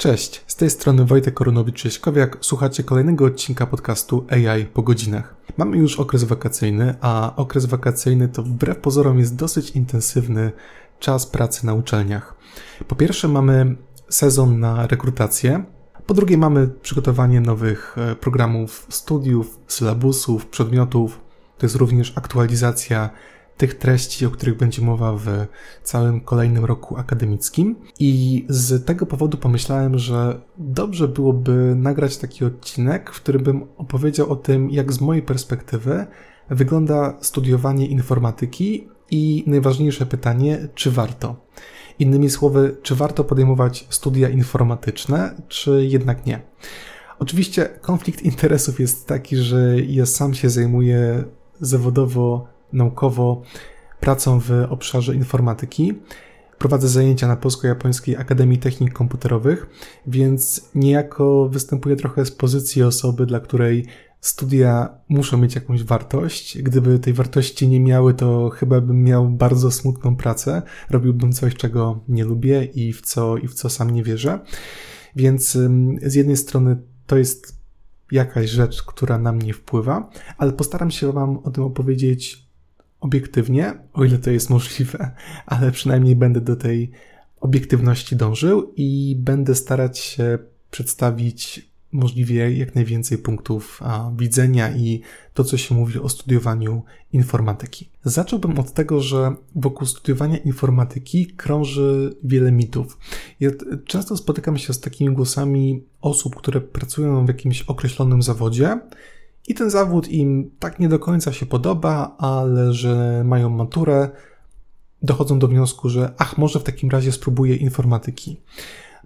Cześć, z tej strony Wojtek Koronowicz-Cieśkowiak. Słuchacie kolejnego odcinka podcastu AI po godzinach. Mamy już okres wakacyjny, a okres wakacyjny to wbrew pozorom jest dosyć intensywny czas pracy na uczelniach. Po pierwsze mamy sezon na rekrutację, po drugie mamy przygotowanie nowych e, programów studiów, sylabusów, przedmiotów. To jest również aktualizacja tych treści, o których będzie mowa w całym kolejnym roku akademickim. I z tego powodu pomyślałem, że dobrze byłoby nagrać taki odcinek, w którym bym opowiedział o tym, jak z mojej perspektywy wygląda studiowanie informatyki i najważniejsze pytanie, czy warto. Innymi słowy, czy warto podejmować studia informatyczne, czy jednak nie. Oczywiście konflikt interesów jest taki, że ja sam się zajmuję zawodowo naukowo pracą w obszarze informatyki. Prowadzę zajęcia na Polsko-Japońskiej Akademii Technik Komputerowych, więc niejako występuję trochę z pozycji osoby, dla której studia muszą mieć jakąś wartość. Gdyby tej wartości nie miały, to chyba bym miał bardzo smutną pracę. Robiłbym coś, czego nie lubię i w co, i w co sam nie wierzę. Więc z jednej strony to jest jakaś rzecz, która na mnie wpływa, ale postaram się Wam o tym opowiedzieć obiektywnie, o ile to jest możliwe, ale przynajmniej będę do tej obiektywności dążył i będę starać się przedstawić możliwie jak najwięcej punktów a, widzenia i to, co się mówi o studiowaniu informatyki. Zacząłbym od tego, że wokół studiowania informatyki krąży wiele mitów. Ja często spotykam się z takimi głosami osób, które pracują w jakimś określonym zawodzie i ten zawód im tak nie do końca się podoba, ale że mają maturę, dochodzą do wniosku, że ach, może w takim razie spróbuję informatyki.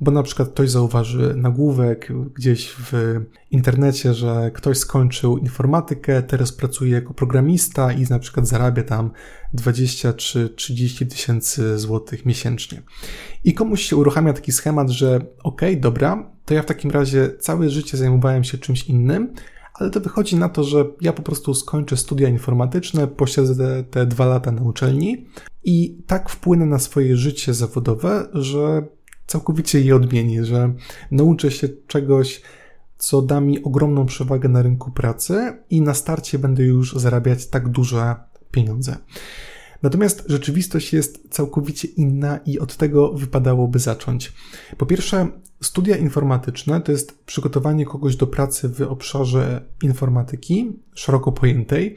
Bo na przykład ktoś zauważy nagłówek gdzieś w internecie, że ktoś skończył informatykę, teraz pracuje jako programista i na przykład zarabia tam 20 czy 30 tysięcy złotych miesięcznie. I komuś się uruchamia taki schemat, że okej, okay, dobra, to ja w takim razie całe życie zajmowałem się czymś innym, ale to wychodzi na to, że ja po prostu skończę studia informatyczne, posiedzę te dwa lata na uczelni i tak wpłynę na swoje życie zawodowe, że całkowicie je odmienię, że nauczę się czegoś, co da mi ogromną przewagę na rynku pracy i na starcie będę już zarabiać tak duże pieniądze. Natomiast rzeczywistość jest całkowicie inna i od tego wypadałoby zacząć. Po pierwsze, studia informatyczne to jest przygotowanie kogoś do pracy w obszarze informatyki, szeroko pojętej,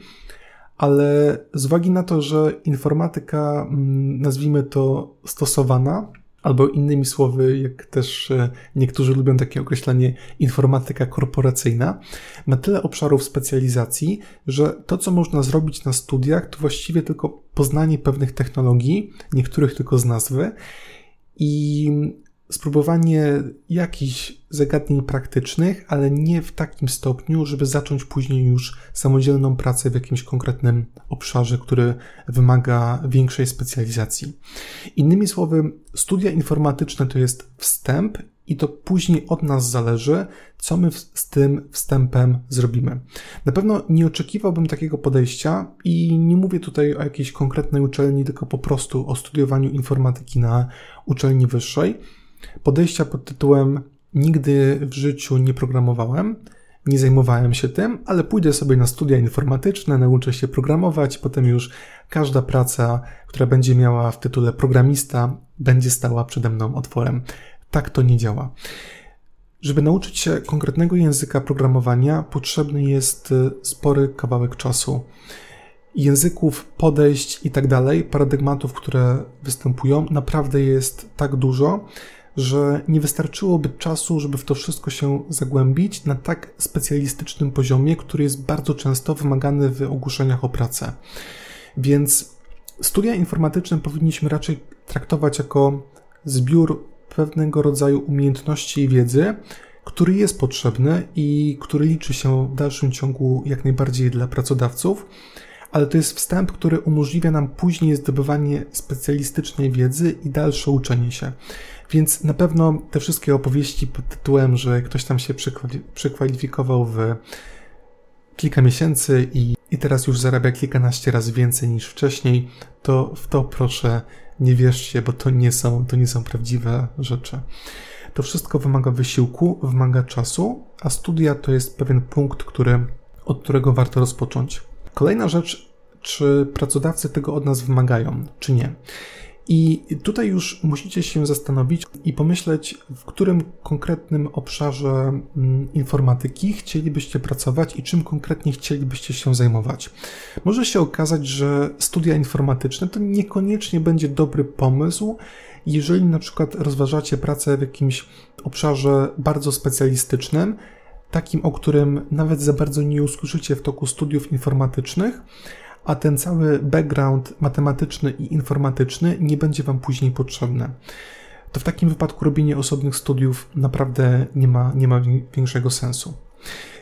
ale z uwagi na to, że informatyka, mm, nazwijmy to stosowana, albo innymi słowy, jak też e, niektórzy lubią takie określenie, informatyka korporacyjna, ma tyle obszarów specjalizacji, że to, co można zrobić na studiach, to właściwie tylko poznanie pewnych technologii, niektórych tylko z nazwy i spróbowanie jakichś zagadnień praktycznych, ale nie w takim stopniu, żeby zacząć później już samodzielną pracę w jakimś konkretnym obszarze, który wymaga większej specjalizacji. Innymi słowy, studia informatyczne to jest wstęp i to później od nas zależy, co my z tym wstępem zrobimy. Na pewno nie oczekiwałbym takiego podejścia i nie mówię tutaj o jakiejś konkretnej uczelni, tylko po prostu o studiowaniu informatyki na uczelni wyższej podejścia pod tytułem Nigdy w życiu nie programowałem, nie zajmowałem się tym, ale pójdę sobie na studia informatyczne, nauczę się programować, potem już każda praca, która będzie miała w tytule programista, będzie stała przede mną otworem. Tak to nie działa. Żeby nauczyć się konkretnego języka programowania, potrzebny jest y, spory kawałek czasu. Języków, podejść i tak dalej, paradygmatów, które występują, naprawdę jest tak dużo, że nie wystarczyłoby czasu, żeby w to wszystko się zagłębić na tak specjalistycznym poziomie, który jest bardzo często wymagany w ogłoszeniach o pracę. Więc studia informatyczne powinniśmy raczej traktować jako zbiór pewnego rodzaju umiejętności i wiedzy, który jest potrzebny i który liczy się w dalszym ciągu jak najbardziej dla pracodawców, ale to jest wstęp, który umożliwia nam później zdobywanie specjalistycznej wiedzy i dalsze uczenie się. Więc na pewno te wszystkie opowieści pod tytułem, że ktoś tam się przekwalifikował w kilka miesięcy i, i teraz już zarabia kilkanaście razy więcej niż wcześniej, to w to proszę nie wierzcie, bo to nie są, to nie są prawdziwe rzeczy. to wszystko wymaga wysiłku, wymaga czasu, a studia to jest pewien punkt, który, od którego warto rozpocząć. Kolejna rzecz, czy pracodawcy tego od nas wymagają, czy nie. I tutaj już musicie się zastanowić i pomyśleć, w którym konkretnym obszarze mm, informatyki chcielibyście pracować i czym konkretnie chcielibyście się zajmować. Może się okazać, że studia informatyczne to niekoniecznie będzie dobry pomysł, jeżeli na przykład rozważacie pracę w jakimś obszarze bardzo specjalistycznym, takim, o którym nawet za bardzo nie usłyszycie w toku studiów informatycznych, a ten cały background matematyczny i informatyczny nie będzie Wam później potrzebny. To w takim wypadku robienie osobnych studiów naprawdę nie ma, nie ma większego sensu.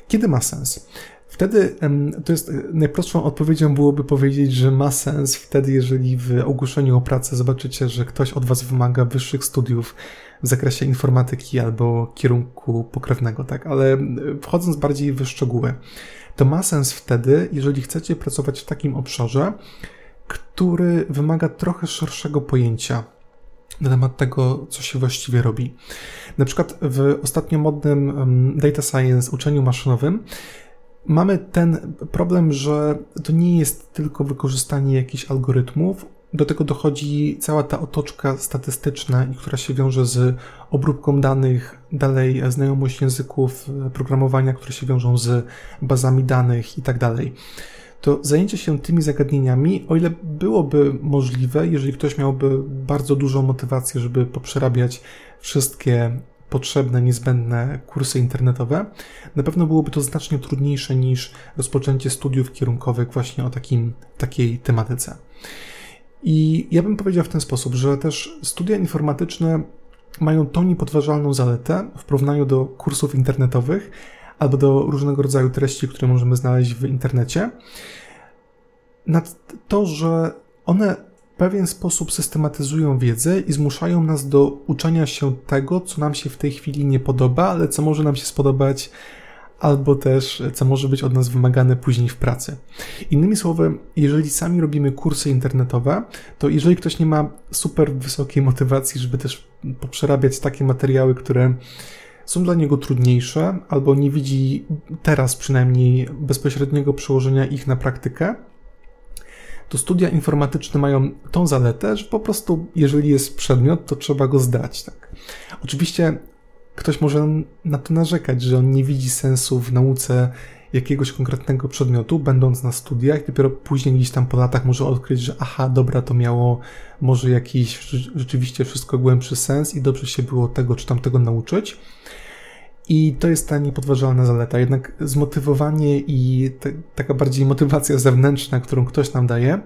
Kiedy ma sens? Wtedy to jest najprostszą odpowiedzią byłoby powiedzieć, że ma sens wtedy, jeżeli w ogłoszeniu o pracę zobaczycie, że ktoś od Was wymaga wyższych studiów w zakresie informatyki albo kierunku pokrewnego, tak? Ale wchodząc bardziej w szczegóły, to ma sens wtedy, jeżeli chcecie pracować w takim obszarze, który wymaga trochę szerszego pojęcia na temat tego, co się właściwie robi. Na przykład w ostatnio modnym data science uczeniu maszynowym mamy ten problem, że to nie jest tylko wykorzystanie jakichś algorytmów, do tego dochodzi cała ta otoczka statystyczna, która się wiąże z obróbką danych, dalej znajomość języków programowania, które się wiążą z bazami danych i tak. To zajęcie się tymi zagadnieniami, o ile byłoby możliwe, jeżeli ktoś miałby bardzo dużą motywację, żeby poprzerabiać wszystkie potrzebne, niezbędne kursy internetowe, na pewno byłoby to znacznie trudniejsze niż rozpoczęcie studiów kierunkowych właśnie o takim, takiej tematyce. I ja bym powiedział w ten sposób, że też studia informatyczne mają tą niepodważalną zaletę w porównaniu do kursów internetowych albo do różnego rodzaju treści, które możemy znaleźć w internecie, nad to, że one w pewien sposób systematyzują wiedzę i zmuszają nas do uczenia się tego, co nam się w tej chwili nie podoba, ale co może nam się spodobać albo też co może być od nas wymagane później w pracy. Innymi słowy, jeżeli sami robimy kursy internetowe, to jeżeli ktoś nie ma super wysokiej motywacji, żeby też poprzerabiać takie materiały, które są dla niego trudniejsze, albo nie widzi teraz przynajmniej bezpośredniego przełożenia ich na praktykę, to studia informatyczne mają tą zaletę, że po prostu, jeżeli jest przedmiot, to trzeba go zdać. Tak. Oczywiście ktoś może na to narzekać, że on nie widzi sensu w nauce jakiegoś konkretnego przedmiotu, będąc na studiach, dopiero później gdzieś tam po latach może odkryć, że aha, dobra, to miało może jakiś rzeczywiście wszystko głębszy sens i dobrze się było tego czy tamtego nauczyć. I to jest ta niepodważalna zaleta. Jednak zmotywowanie i te, taka bardziej motywacja zewnętrzna, którą ktoś nam daje,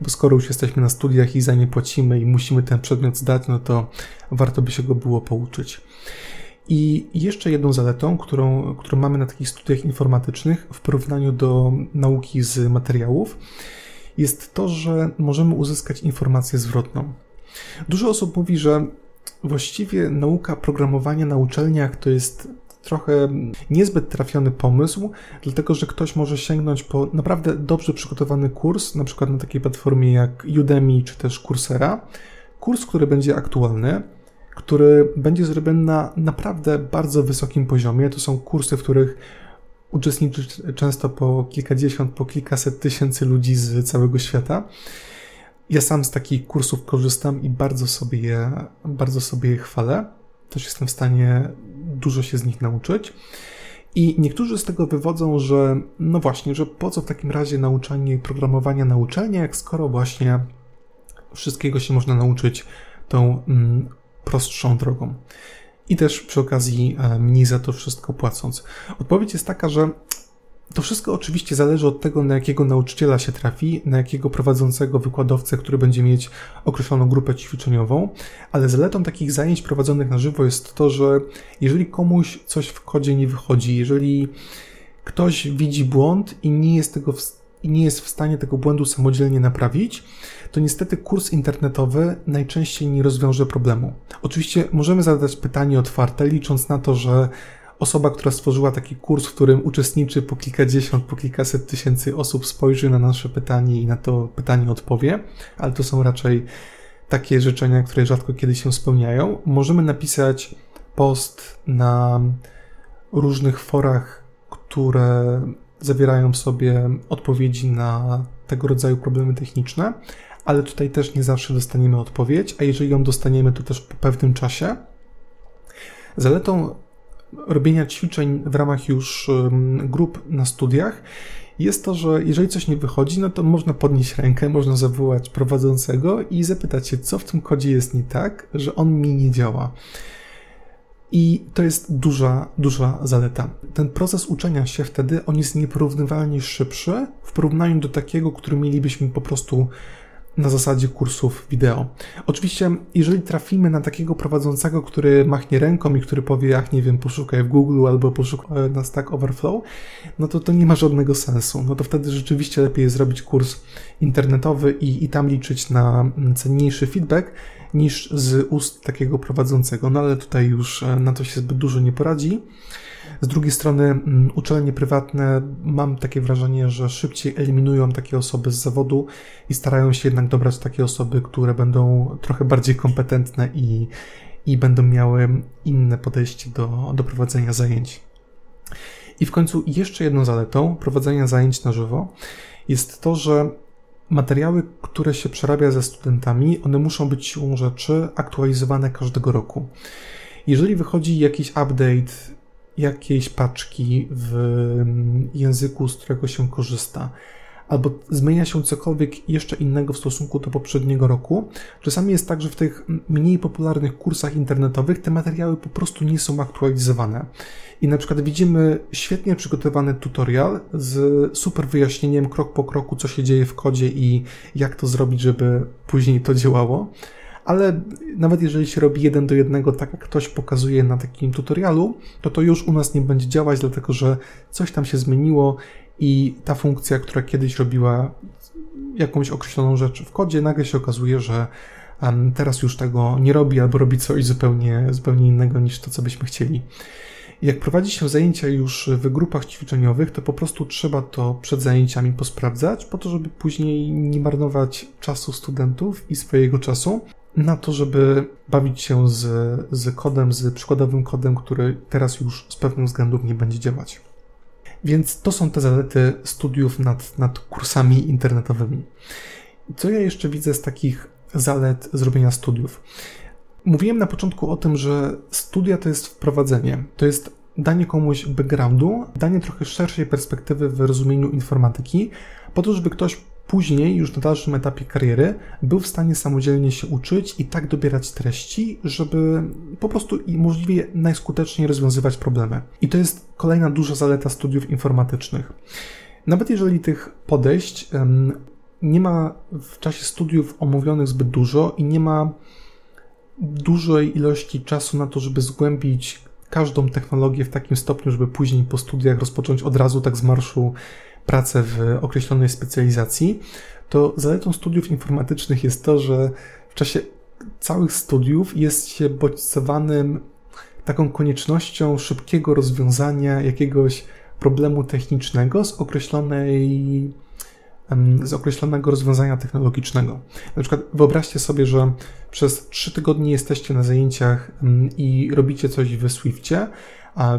bo skoro już jesteśmy na studiach i za nie płacimy i musimy ten przedmiot zdać, no to warto by się go było pouczyć. I jeszcze jedną zaletą, którą, którą mamy na takich studiach informatycznych w porównaniu do nauki z materiałów, jest to, że możemy uzyskać informację zwrotną. Dużo osób mówi, że właściwie nauka programowania na uczelniach to jest trochę niezbyt trafiony pomysł, dlatego że ktoś może sięgnąć po naprawdę dobrze przygotowany kurs, na przykład na takiej platformie jak Udemy czy też Coursera, kurs, który będzie aktualny, który będzie zrobiony na naprawdę bardzo wysokim poziomie. To są kursy, w których uczestniczy często po kilkadziesiąt, po kilkaset tysięcy ludzi z całego świata. Ja sam z takich kursów korzystam i bardzo sobie je, bardzo sobie je chwalę. Też jestem w stanie dużo się z nich nauczyć. I niektórzy z tego wywodzą, że no właśnie, że po co w takim razie nauczanie programowania na uczelniach, skoro właśnie wszystkiego się można nauczyć tą mm, prostszą drogą. I też przy okazji e, mniej za to wszystko płacąc. Odpowiedź jest taka, że to wszystko oczywiście zależy od tego, na jakiego nauczyciela się trafi, na jakiego prowadzącego wykładowcę, który będzie mieć określoną grupę ćwiczeniową, ale zaletą takich zajęć prowadzonych na żywo jest to, że jeżeli komuś coś w kodzie nie wychodzi, jeżeli ktoś widzi błąd i nie jest, tego w, i nie jest w stanie tego błędu samodzielnie naprawić, to niestety kurs internetowy najczęściej nie rozwiąże problemu. Oczywiście możemy zadać pytanie otwarte, licząc na to, że osoba, która stworzyła taki kurs, w którym uczestniczy po kilkadziesiąt, po kilkaset tysięcy osób, spojrzy na nasze pytanie i na to pytanie odpowie, ale to są raczej takie życzenia, które rzadko kiedy się spełniają. Możemy napisać post na różnych forach, które zawierają w sobie odpowiedzi na tego rodzaju problemy techniczne, ale tutaj też nie zawsze dostaniemy odpowiedź, a jeżeli ją dostaniemy, to też po pewnym czasie. Zaletą robienia ćwiczeń w ramach już grup na studiach jest to, że jeżeli coś nie wychodzi, no to można podnieść rękę, można zawołać prowadzącego i zapytać się, co w tym kodzie jest nie tak, że on mi nie działa. I to jest duża, duża zaleta. Ten proces uczenia się wtedy, on jest nieporównywalnie szybszy w porównaniu do takiego, który mielibyśmy po prostu na zasadzie kursów wideo. Oczywiście, jeżeli trafimy na takiego prowadzącego, który machnie ręką i który powie, jak nie wiem, poszukaj w Google albo poszukaj na Stack Overflow, no to to nie ma żadnego sensu. No to wtedy rzeczywiście lepiej jest zrobić kurs internetowy i, i tam liczyć na cenniejszy feedback niż z ust takiego prowadzącego. No ale tutaj już e, na to się zbyt dużo nie poradzi. Z drugiej strony mm, uczelnie prywatne mam takie wrażenie, że szybciej eliminują takie osoby z zawodu i starają się jednak dobrać takie osoby, które będą trochę bardziej kompetentne i, i będą miały inne podejście do, do prowadzenia zajęć. I w końcu jeszcze jedną zaletą prowadzenia zajęć na żywo jest to, że materiały, które się przerabia ze studentami, one muszą być siłą rzeczy aktualizowane każdego roku. Jeżeli wychodzi jakiś update jakiejś paczki w mm, języku, z którego się korzysta, albo zmienia się cokolwiek jeszcze innego w stosunku do poprzedniego roku. Czasami jest tak, że w tych mniej popularnych kursach internetowych te materiały po prostu nie są aktualizowane. I na przykład widzimy świetnie przygotowany tutorial z super wyjaśnieniem krok po kroku, co się dzieje w kodzie i jak to zrobić, żeby później to działało ale nawet jeżeli się robi jeden do jednego, tak jak ktoś pokazuje na takim tutorialu, to to już u nas nie będzie działać, dlatego że coś tam się zmieniło i ta funkcja, która kiedyś robiła jakąś określoną rzecz w kodzie, nagle się okazuje, że teraz już tego nie robi albo robi coś zupełnie, zupełnie innego niż to, co byśmy chcieli. Jak prowadzi się zajęcia już w grupach ćwiczeniowych, to po prostu trzeba to przed zajęciami posprawdzać, po to, żeby później nie marnować czasu studentów i swojego czasu, na to, żeby bawić się z, z kodem, z przykładowym kodem, który teraz już z pewnych względów nie będzie działać. Więc to są te zalety studiów nad, nad kursami internetowymi. Co ja jeszcze widzę z takich zalet zrobienia studiów? Mówiłem na początku o tym, że studia to jest wprowadzenie, to jest danie komuś backgroundu, danie trochę szerszej perspektywy w rozumieniu informatyki, po to, żeby ktoś później, już na dalszym etapie kariery, był w stanie samodzielnie się uczyć i tak dobierać treści, żeby po prostu i możliwie najskuteczniej rozwiązywać problemy. I to jest kolejna duża zaleta studiów informatycznych. Nawet jeżeli tych podejść nie ma w czasie studiów omówionych zbyt dużo i nie ma dużej ilości czasu na to, żeby zgłębić każdą technologię w takim stopniu, żeby później po studiach rozpocząć od razu tak z marszu pracę w określonej specjalizacji, to zaletą studiów informatycznych jest to, że w czasie całych studiów jest się bodźcowanym taką koniecznością szybkiego rozwiązania jakiegoś problemu technicznego z określonej z określonego rozwiązania technologicznego. Na przykład wyobraźcie sobie, że przez trzy tygodnie jesteście na zajęciach i robicie coś w Swiftie,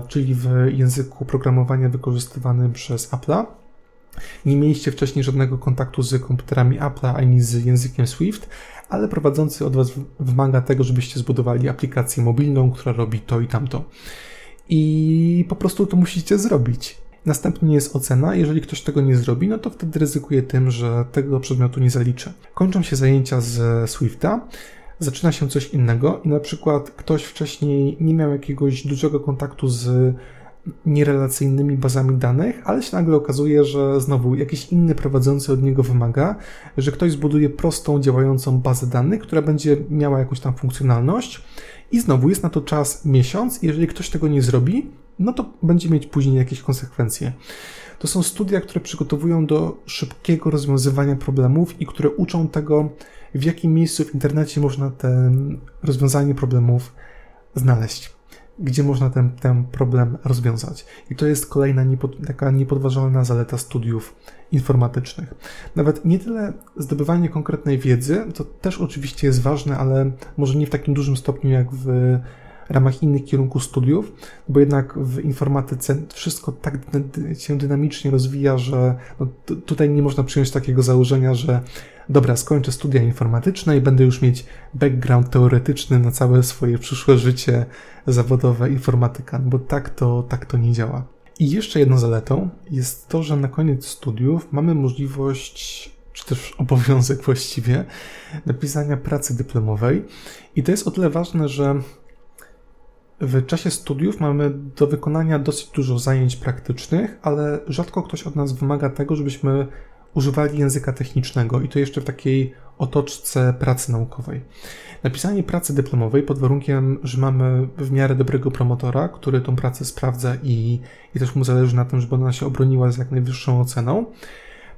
czyli w języku programowania wykorzystywanym przez Apple'a nie mieliście wcześniej żadnego kontaktu z komputerami Apple ani z językiem Swift, ale prowadzący od Was wymaga tego, żebyście zbudowali aplikację mobilną, która robi to i tamto. I po prostu to musicie zrobić. Następnie jest ocena. Jeżeli ktoś tego nie zrobi, no to wtedy ryzykuje tym, że tego przedmiotu nie zaliczy. Kończą się zajęcia z Swifta, zaczyna się coś innego i na przykład ktoś wcześniej nie miał jakiegoś dużego kontaktu z nierelacyjnymi bazami danych, ale się nagle okazuje, że znowu jakiś inny prowadzący od niego wymaga, że ktoś zbuduje prostą, działającą bazę danych, która będzie miała jakąś tam funkcjonalność i znowu jest na to czas miesiąc. Jeżeli ktoś tego nie zrobi, no to będzie mieć później jakieś konsekwencje. To są studia, które przygotowują do szybkiego rozwiązywania problemów i które uczą tego, w jakim miejscu w internecie można te rozwiązanie problemów znaleźć gdzie można ten, ten problem rozwiązać. I to jest kolejna niepod, taka niepodważalna zaleta studiów informatycznych. Nawet nie tyle zdobywanie konkretnej wiedzy, to też oczywiście jest ważne, ale może nie w takim dużym stopniu jak w ramach innych kierunków studiów, bo jednak w informatyce wszystko tak się dynamicznie rozwija, że no, tutaj nie można przyjąć takiego założenia, że dobra, skończę studia informatyczne i będę już mieć background teoretyczny na całe swoje przyszłe życie zawodowe informatyka, bo tak to, tak to nie działa. I jeszcze jedną zaletą jest to, że na koniec studiów mamy możliwość, czy też obowiązek właściwie, napisania pracy dyplomowej. I to jest o tyle ważne, że w czasie studiów mamy do wykonania dosyć dużo zajęć praktycznych, ale rzadko ktoś od nas wymaga tego, żebyśmy używali języka technicznego i to jeszcze w takiej otoczce pracy naukowej. Napisanie pracy dyplomowej pod warunkiem, że mamy w miarę dobrego promotora, który tą pracę sprawdza i, i też mu zależy na tym, żeby ona się obroniła z jak najwyższą oceną,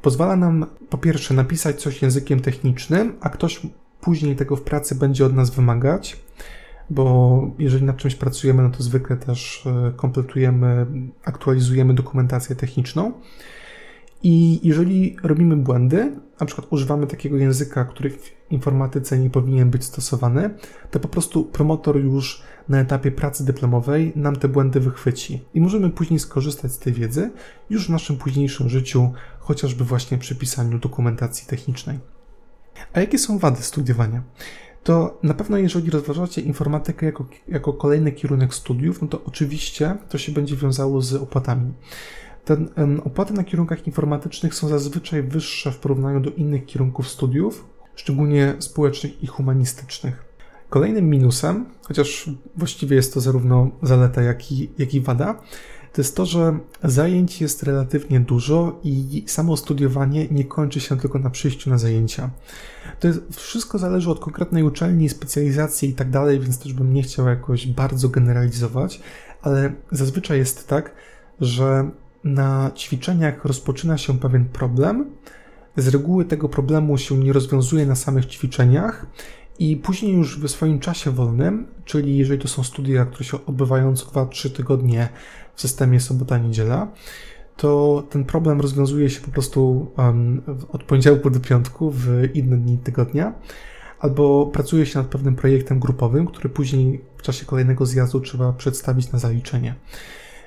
pozwala nam po pierwsze napisać coś językiem technicznym, a ktoś później tego w pracy będzie od nas wymagać, bo jeżeli nad czymś pracujemy, no to zwykle też e, kompletujemy, aktualizujemy dokumentację techniczną. I jeżeli robimy błędy, na przykład używamy takiego języka, który w informatyce nie powinien być stosowany, to po prostu promotor już na etapie pracy dyplomowej nam te błędy wychwyci i możemy później skorzystać z tej wiedzy już w naszym późniejszym życiu, chociażby właśnie przy pisaniu dokumentacji technicznej. A jakie są wady studiowania? To na pewno, jeżeli rozważacie informatykę jako, jako kolejny kierunek studiów, no to oczywiście to się będzie wiązało z opłatami. Ten, opłaty na kierunkach informatycznych są zazwyczaj wyższe w porównaniu do innych kierunków studiów, szczególnie społecznych i humanistycznych. Kolejnym minusem, chociaż właściwie jest to zarówno zaleta, jak i, jak i wada, to jest to, że zajęć jest relatywnie dużo i samo studiowanie nie kończy się tylko na przyjściu na zajęcia. To jest, wszystko zależy od konkretnej uczelni, specjalizacji i tak dalej, więc też bym nie chciał jakoś bardzo generalizować, ale zazwyczaj jest tak, że na ćwiczeniach rozpoczyna się pewien problem. Z reguły tego problemu się nie rozwiązuje na samych ćwiczeniach i później już w swoim czasie wolnym, czyli jeżeli to są studia, które się odbywają co 2-3 tygodnie w systemie sobota-niedziela, to ten problem rozwiązuje się po prostu od poniedziałku do piątku w inne dni tygodnia, albo pracuje się nad pewnym projektem grupowym, który później w czasie kolejnego zjazdu trzeba przedstawić na zaliczenie.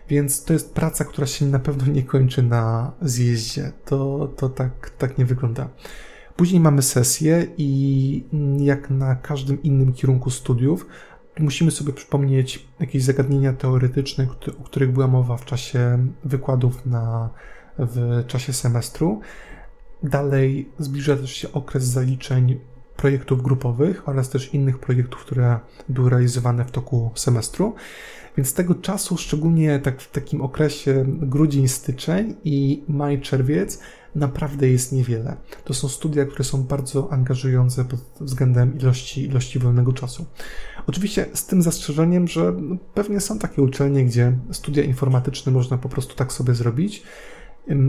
Więc to jest praca, która się na pewno nie kończy na zjeździe. To, to tak, tak nie wygląda. Później mamy sesję i jak na każdym innym kierunku studiów, musimy sobie przypomnieć jakieś zagadnienia teoretyczne, o których była mowa w czasie wykładów na, w czasie semestru. Dalej zbliża też się okres zaliczeń projektów grupowych oraz też innych projektów, które były realizowane w toku semestru. Więc tego czasu, szczególnie tak w takim okresie grudzień, styczeń i maj, czerwiec, naprawdę jest niewiele. To są studia, które są bardzo angażujące pod względem ilości, ilości wolnego czasu. Oczywiście z tym zastrzeżeniem, że no, pewnie są takie uczelnie, gdzie studia informatyczne można po prostu tak sobie zrobić,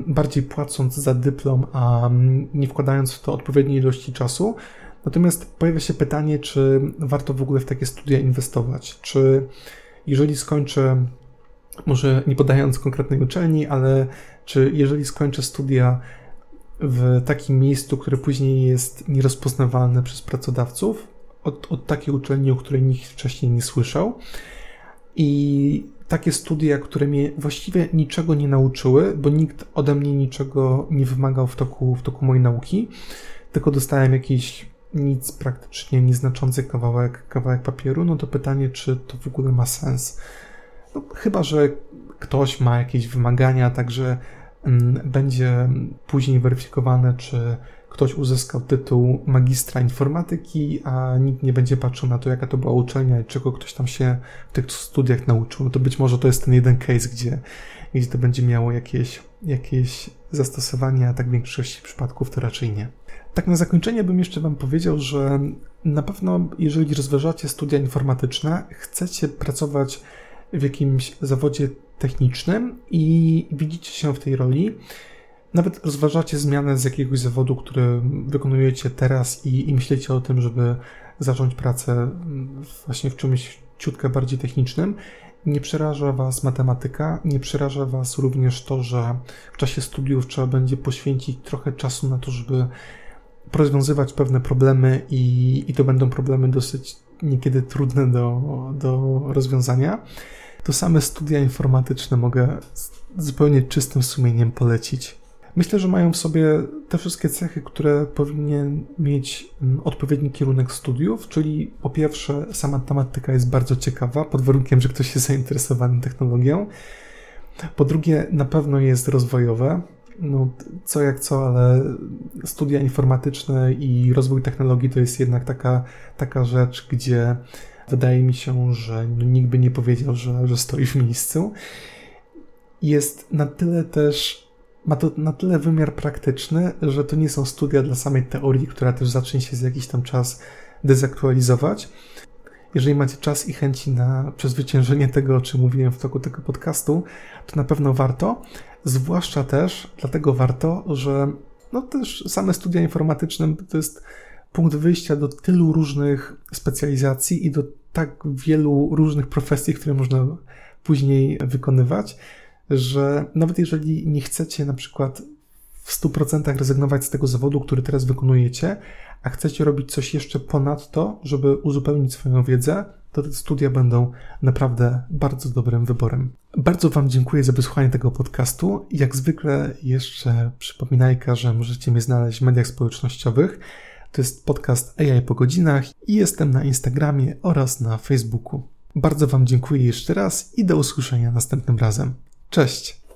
bardziej płacąc za dyplom, a nie wkładając w to odpowiedniej ilości czasu. Natomiast pojawia się pytanie, czy warto w ogóle w takie studia inwestować? Czy jeżeli skończę, może nie podając konkretnej uczelni, ale czy jeżeli skończę studia w takim miejscu, które później jest nierozpoznawalne przez pracodawców, od, od takiej uczelni, o której nikt wcześniej nie słyszał, i takie studia, które mnie właściwie niczego nie nauczyły, bo nikt ode mnie niczego nie wymagał w toku, w toku mojej nauki, tylko dostałem jakiś nic praktycznie nieznaczący kawałek, kawałek papieru, no to pytanie, czy to w ogóle ma sens. No, chyba, że ktoś ma jakieś wymagania, także mm, będzie później weryfikowane, czy ktoś uzyskał tytuł magistra informatyki, a nikt nie będzie patrzył na to, jaka to była uczelnia i czego ktoś tam się w tych studiach nauczył. No to być może to jest ten jeden case, gdzie, gdzie to będzie miało jakieś, jakieś zastosowanie, a tak w większości przypadków to raczej nie. Tak na zakończenie bym jeszcze Wam powiedział, że na pewno, jeżeli rozważacie studia informatyczne, chcecie pracować w jakimś zawodzie technicznym i widzicie się w tej roli, nawet rozważacie zmianę z jakiegoś zawodu, który wykonujecie teraz i, i myślicie o tym, żeby zacząć pracę właśnie w czymś ciutkę bardziej technicznym, nie przeraża Was matematyka, nie przeraża Was również to, że w czasie studiów trzeba będzie poświęcić trochę czasu na to, żeby rozwiązywać pewne problemy i, i to będą problemy dosyć niekiedy trudne do, do rozwiązania, to same studia informatyczne mogę zupełnie czystym sumieniem polecić. Myślę, że mają w sobie te wszystkie cechy, które powinien mieć mm, odpowiedni kierunek studiów, czyli po pierwsze, sama tematyka jest bardzo ciekawa, pod warunkiem, że ktoś jest zainteresowany technologią. Po drugie, na pewno jest rozwojowe. No, co jak co, ale studia informatyczne i rozwój technologii to jest jednak taka, taka rzecz, gdzie wydaje mi się, że no, nikt by nie powiedział, że, że stoi w miejscu. Jest na tyle też ma to na tyle wymiar praktyczny, że to nie są studia dla samej teorii, która też zacznie się z jakiś tam czas dezaktualizować. Jeżeli macie czas i chęci na przezwyciężenie tego, o czym mówiłem w toku tego podcastu, to na pewno warto. Zwłaszcza też dlatego warto, że no też same studia informatyczne to jest punkt wyjścia do tylu różnych specjalizacji i do tak wielu różnych profesji, które można później wykonywać, że nawet jeżeli nie chcecie na przykład w 100% rezygnować z tego zawodu, który teraz wykonujecie, a chcecie robić coś jeszcze ponad to, żeby uzupełnić swoją wiedzę, to te studia będą naprawdę bardzo dobrym wyborem. Bardzo Wam dziękuję za wysłuchanie tego podcastu. Jak zwykle jeszcze przypominajka, że możecie mnie znaleźć w mediach społecznościowych. To jest podcast AI po godzinach i jestem na Instagramie oraz na Facebooku. Bardzo Wam dziękuję jeszcze raz i do usłyszenia następnym razem. Cześć!